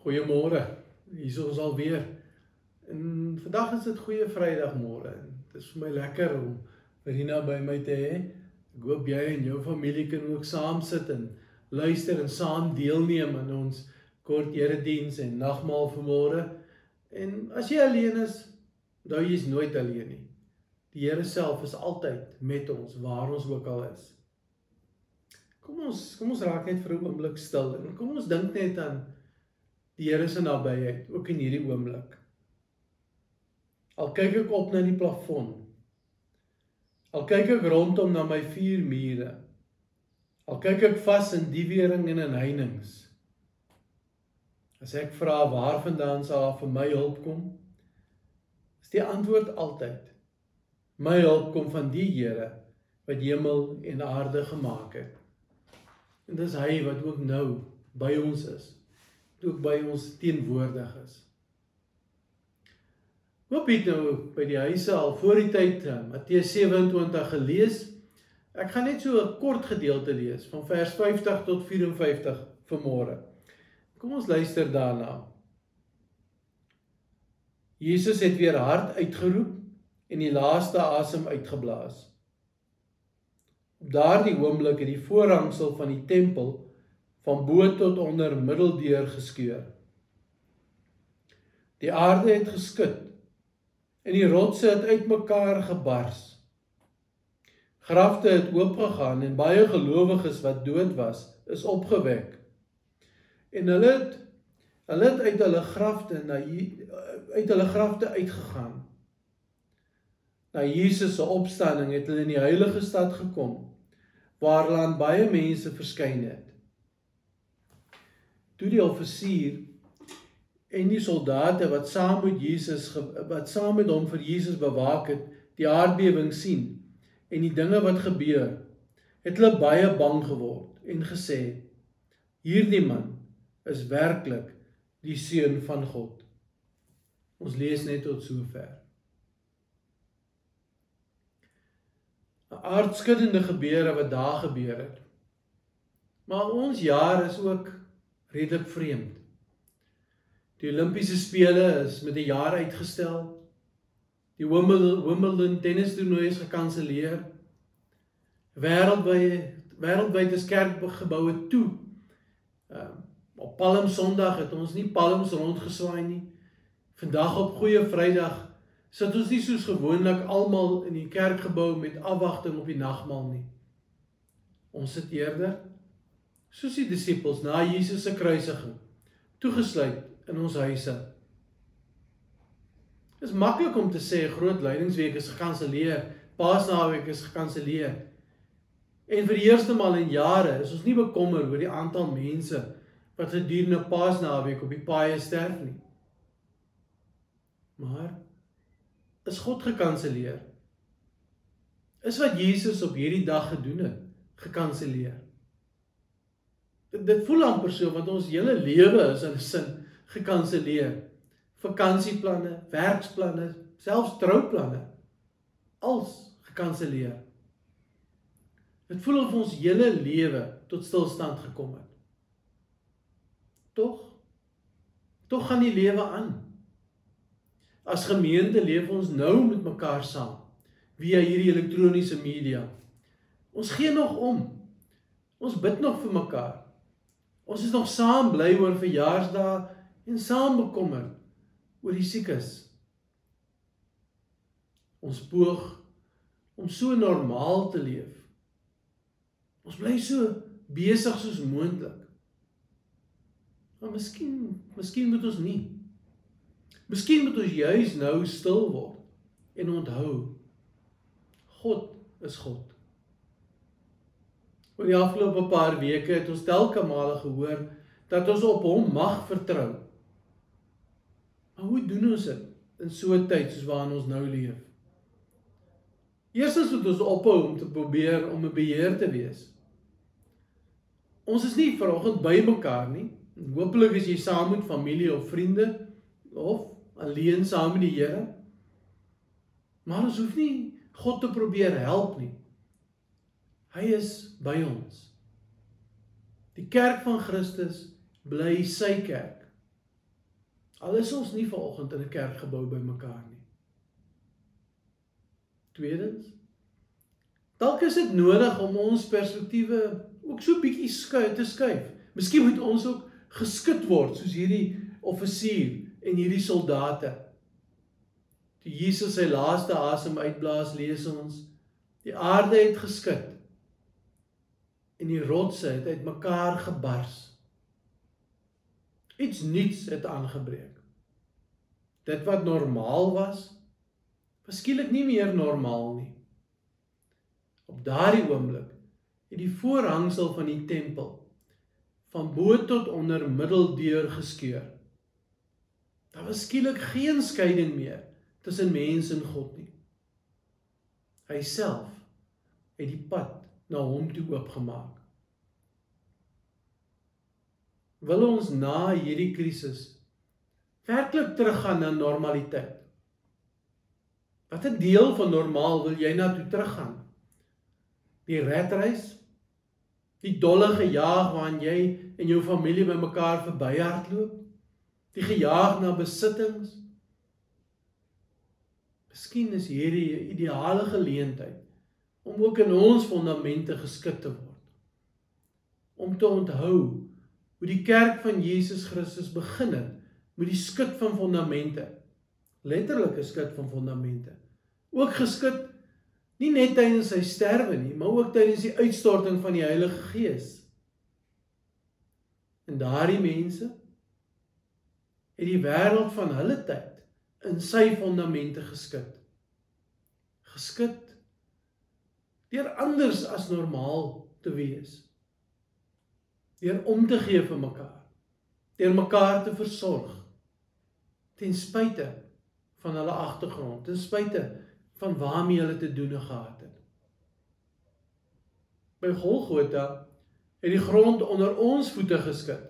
Goeiemôre. Hier is ons alweer. En vandag is dit goeie Vrydagmôre. Dit is vir my lekker om Verena by my te hê. Ek hoop jy en jou familie kan ook saam sit en luister en saam deelneem aan ons kort erediens en nagmaal vanmôre. En as jy alleen is, dan jy's nooit alleen nie. Die Here self is altyd met ons waar ons ook al is. Kom ons kom ons raak net vir 'n oomblik stil en kom ons dink net aan die Here se nabyheid ook in hierdie oomblik. Al kyk ek op na die plafon. Al kyk ek rondom na my vier mure. Al kyk ek vas in die wering en in heininge. As ek vra waarvandaan sal daar vir my hulp kom? Is die antwoord altyd: My hulp kom van die Here wat hemel en aarde gemaak het. En dis hy wat ook nou by ons is ook by ons teenwoordig is. Hoop jy nou by die huise al voor die tyd eh, Matteus 27 gelees. Ek gaan net so 'n kort gedeelte lees van vers 50 tot 54 vanmôre. Kom ons luister daarna. Jesus het weer hard uitgeroep en die laaste asem uitgeblaas. Op daardie oomblik het die voorhangsel van die tempel van bo tot onder middeldeur geskeur. Die aarde het geskud en die rotse het uitmekaar gebars. Grafte het oopgegaan en baie gelowiges wat dood was, is opgewek. En hulle het hulle het uit hulle grafte na uit hulle grafte uitgegaan. Na Jesus se opstanding het hulle in die heilige stad gekom waar hulle aan baie mense verskyn het toe die offisier en die soldate wat saam met Jesus wat saam met hom vir Jesus bewaak het, die aardbewing sien en die dinge wat gebeur, het hulle baie bang geword en gesê: Hierdie man is werklik die seun van God. Ons lees net tot sover. 'n Aardskuddende gebeure wat daar gebeur het. Maar ons jaar is ook redelik vreemd. Die Olimpiese spele is met 'n jaar uitgestel. Die Wimbledon tennistoernooi is gekanselleer. Wêreldwyd wêreldwyd is kerkgeboue toe. Uh, op Palm Sondag het ons nie palms rondgeswaai nie. Vandag op Goeie Vrydag sit ons nie soos gewoonlik almal in die kerkgebou met afwagting op die nagmaal nie. Ons sit eerder soos die disippels na Jesus se kruisiging toegesluit in ons huise. Dit is maklik om te sê groot lydingsweek is gekanselleer, Paasnaweek is gekanselleer. En vir die eerste maal in jare is ons nie bekommer oor die aantal mense wat gedurende Paasnaweek op die paaie sterf nie. Maar is God gekanselleer? Is wat Jesus op hierdie dag gedoen het gekanselleer? Dit, dit voel amper so want ons hele lewe is in 'n sin gekanselleer. Vakansieplanne, werksplanne, selfs trouplanne als gekanselleer. Dit voel of ons hele lewe tot stilstand gekom het. Tog tog gaan die lewe aan. As gemeente leef ons nou met mekaar saam via hierdie elektroniese media. Ons gee nog om. Ons bid nog vir mekaar. Ons is nog saam bly oor verjaarsdae en saam bekommerd oor die siekes. Ons poog om so normaal te leef. Ons bly so besig soos moontlik. Maar miskien, miskien moet ons nie. Miskien moet ons juis nou stil word en onthou God is God. Oor die afgelope paar weke het ons telke male gehoor dat ons op hom mag vertrou. Maar hoe doen ons dit in so 'n tyd soos waarin ons nou leef? Eerstens moet ons ophou om te probeer om 'n beheer te wees. Ons is nie vanoggend by mekaar nie. Hoopelik is jy saam met familie of vriende of alleen saam met die Here. Maar ons hoef nie God te probeer help nie. Hy is by ons. Die kerk van Christus bly sy kerk. Al is ons nie vanoggend in 'n kerkgebou bymekaar nie. Tweedens, dalk is dit nodig om ons perspektiewe ook so bietjie skuif te skuif. Miskien moet ons ook geskit word soos hierdie offisier en hierdie soldate. Toe Jesus sy laaste asem uitblaas, lees ons die aarde het geskit en die rotse het uitmekaar gebars. Iets nuuts het aangebreek. Dit wat normaal was, was skielik nie meer normaal nie. Op daardie oomblik het die voorhangsel van die tempel van bo tot onder middeldeur geskeur. Daar was skielik geen skeiding meer tussen mens en God nie. Hy self het die pad na hom toe oopgemaak. Wil ons na hierdie krisis werklik teruggaan na normaliteit? Watter deel van normaal wil jy na toe teruggaan? Die redreis? Die dolle gejaag waarin jy en jou familie bymekaar verbyhardloop? Die gejaag na besittings? Miskien is hierdie 'n ideale geleentheid om ook in ons fondamente geskik te word. Om te onthou hoe die kerk van Jesus Christus begin het met die skik van fondamente. Letterlike skik van fondamente. Ook geskik nie net tydens sy sterwe nie, maar ook tydens die uitstorting van die Heilige Gees. En daardie mense het die wêreld van hulle tyd in sy fondamente geskit. Geskit deur anders as normaal te wees. Deur om te gee vir mekaar. Deur mekaar te versorg. Ten spyte van hulle agtergrond, ten spyte van waarmee hulle te doen gehad het. By Golgotha het die grond onder ons voete geskit.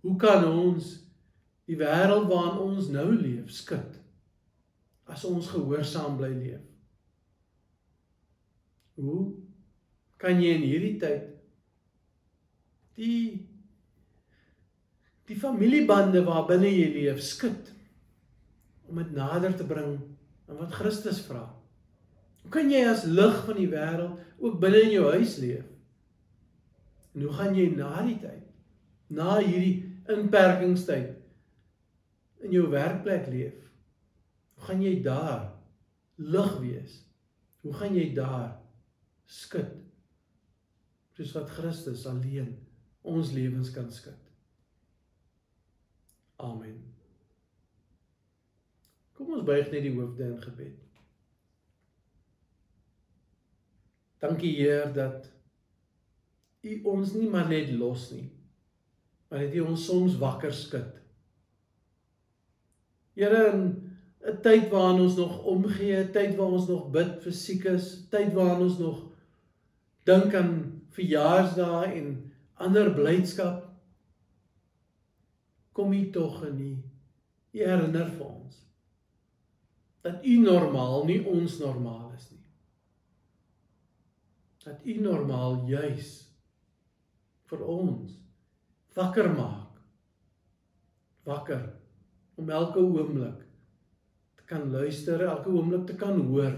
Hoe kan ons die wêreld waarin ons nou leef skud as ons gehoorsaam bly leef? Hoe kan jy in hierdie tyd die die familiebande waarbinne jy leef skud om dit nader te bring aan wat Christus vra? Hoe kan jy as lig van die wêreld ook binne in jou huis leef? En hoe gaan jy na die tyd, na hierdie inperkingstyd in jou werkplek leef? Hoe gaan jy daar lig wees? Hoe gaan jy daar skud soos wat Christus alleen ons lewens kan skud. Amen. Kom ons buig net die hoofde in gebed. Dankie Heer dat U ons nie maar net los nie, maar dat U ons soms wakker skud. Here in 'n tyd waarin ons nog omgee, tyd waar ons nog bid vir siekes, tyd waarin ons nog dink aan verjaarsdae en ander blydskap. Kom u tog in u herinner vir ons dat u normaal nie ons normaal is nie. Dat u normaal juis vir ons wakker maak wakker om elke oomblik te kan luister elke oomblik te kan hoor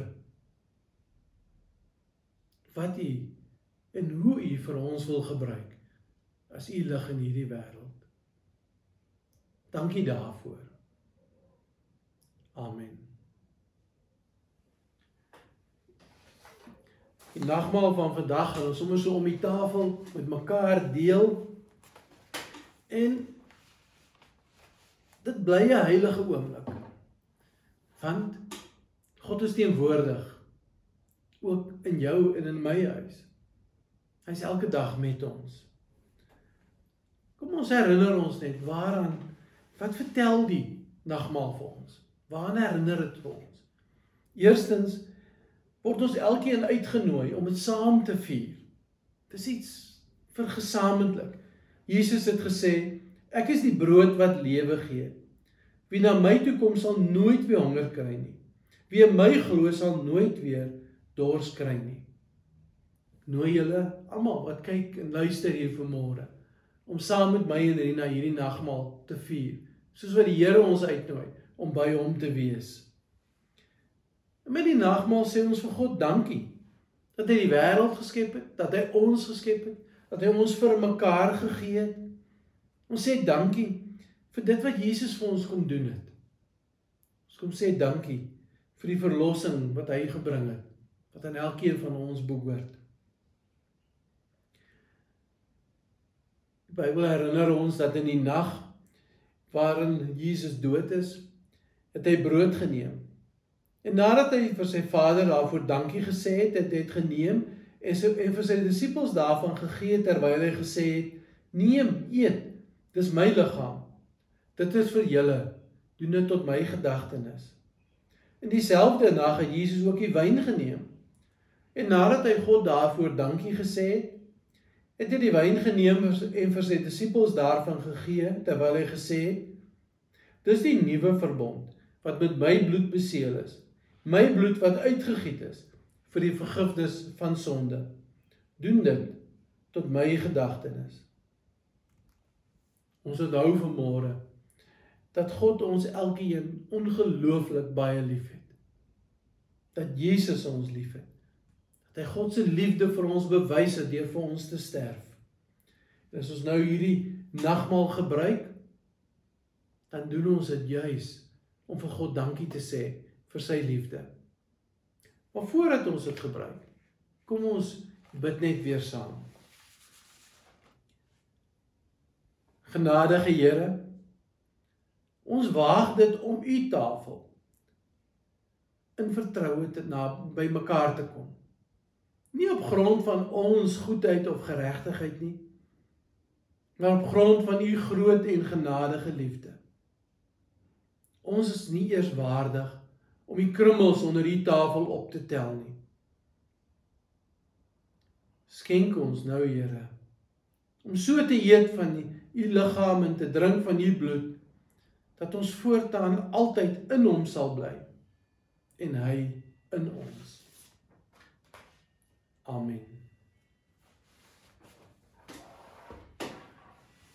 wat u en hoe u vir ons wil gebruik as u lig in hierdie wêreld. Dankie daarvoor. Amen. Die nagmaal van vandag gaan ons sommer so om die tafel met mekaar deel. En dit bly 'n heilige oomblik. Want God is teenwoordig ook in jou en in my huis. Hy's elke dag met ons. Kom ons herinner ons net waaraan wat vertel die nagmaal vir ons? Waaraan herinner dit vir ons? Eerstens word ons elkeen uitgenooi om dit saam te vier. Dis iets vir gesamentlik. Jesus het gesê, ek is die brood wat lewe gee. Wie na my toe kom sal nooit weer honger kry nie. Wie in my glo sal nooit weer dors kry nie. Nooi julle almal wat kyk en luister hier vanmôre om saam met my en Rina hierdie nagmaal te vier, soos wat die Here ons uitnooi om by hom te wees. En met die nagmaal sê ons vir God dankie dat hy die wêreld geskep het, dat hy ons geskep het, dat hy ons vir mekaar gegee het. Ons sê dankie vir dit wat Jesus vir ons kom doen het. Ons kom sê dankie vir die verlossing wat hy gebring het, wat aan elkeen van ons behoort. Die Bybel herinner ons dat in die nag waarin Jesus dood is, het hy brood geneem En nadat hy vir sy vader daarvoor dankie gesê het, het hy dit geneem en sy en vir sy disippels daarvan gegee terwyl hy gesê het: "Neem, eet. Dis my liggaam. Dit is vir julle. Doen dit tot my gedagtenis." In dieselfde nag het Jesus ook die wyn geneem. En nadat hy God daarvoor dankie gesê het, het hy die wyn geneem en vir sy disippels daarvan gegee terwyl hy gesê het: "Dis die nuwe verbond wat met my bloed beseël is." my bloed wat uitgegiet is vir die vergifnis van sonde. Doen dit tot my gedagtenis. Ons onthou vanmôre dat God ons elkeen ongelooflik baie liefhet. Dat Jesus ons liefhet. Dat hy God se liefde vir ons bewys het deur vir ons te sterf. En as ons nou hierdie nagmaal gebruik, dan doen ons dit juis om vir God dankie te sê vir sy liefde. Maar voordat ons dit gebruik, kom ons bid net weer saam. Genadige Here, ons waag dit om u tafel in vertroue te na by mekaar te kom. Nie op grond van ons goedheid of geregtigheid nie, maar op grond van u groot en genadige liefde. Ons is nie eers waardig om die krummels onder die tafel op te tel nie. Skenk ons nou, Here, om so te eet van u liggaam en te drink van u bloed dat ons voortaan altyd in hom sal bly en hy in ons. Amen.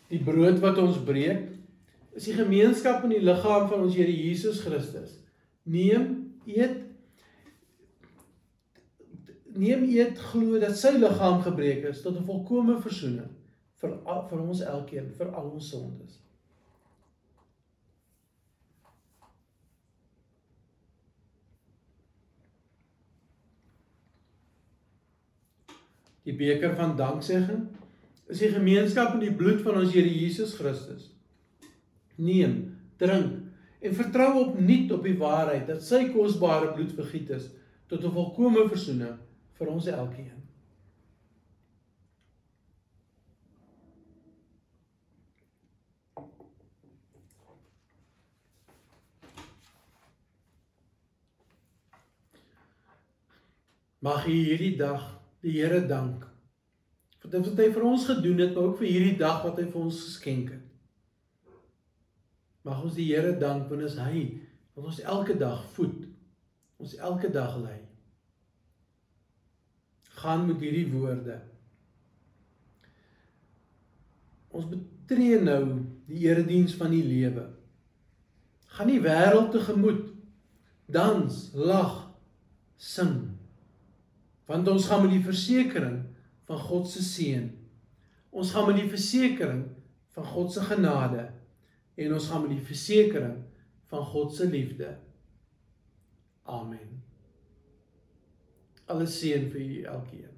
Die brood wat ons breek is die gemeenskap in die liggaam van ons Here Jesus Christus neem eet neem eet glo dat sy liggaam gebreek is tot 'n volkomme verzoening vir vir ons elkeen vir al ons sondes. Die beker van danksegging is die gemeenskap in die bloed van ons Here Jesus Christus. Neem, drink en vertrou opnuut op die waarheid dat sy kosbare bloed vergiet is tot 'n volkomme verzoening vir ons elkeen. Mag hierdie dag die Here dank vir dit wat hy vir ons gedoen het, maar ook vir hierdie dag wat hy vir ons geskenk het. Mag ons die Here dank is hy wat ons elke dag voed. Ons elke dag lei. Gaan met hierdie woorde. Ons betree nou die erediens van die lewe. Gaan die wêreld tegemoet. Dans, lag, sing. Want ons gaan met die versekering van God se seën. Ons gaan met die versekering van God se genade en ons gaan met die versekering van God se liefde. Amen. Alles seën vir u elkeen.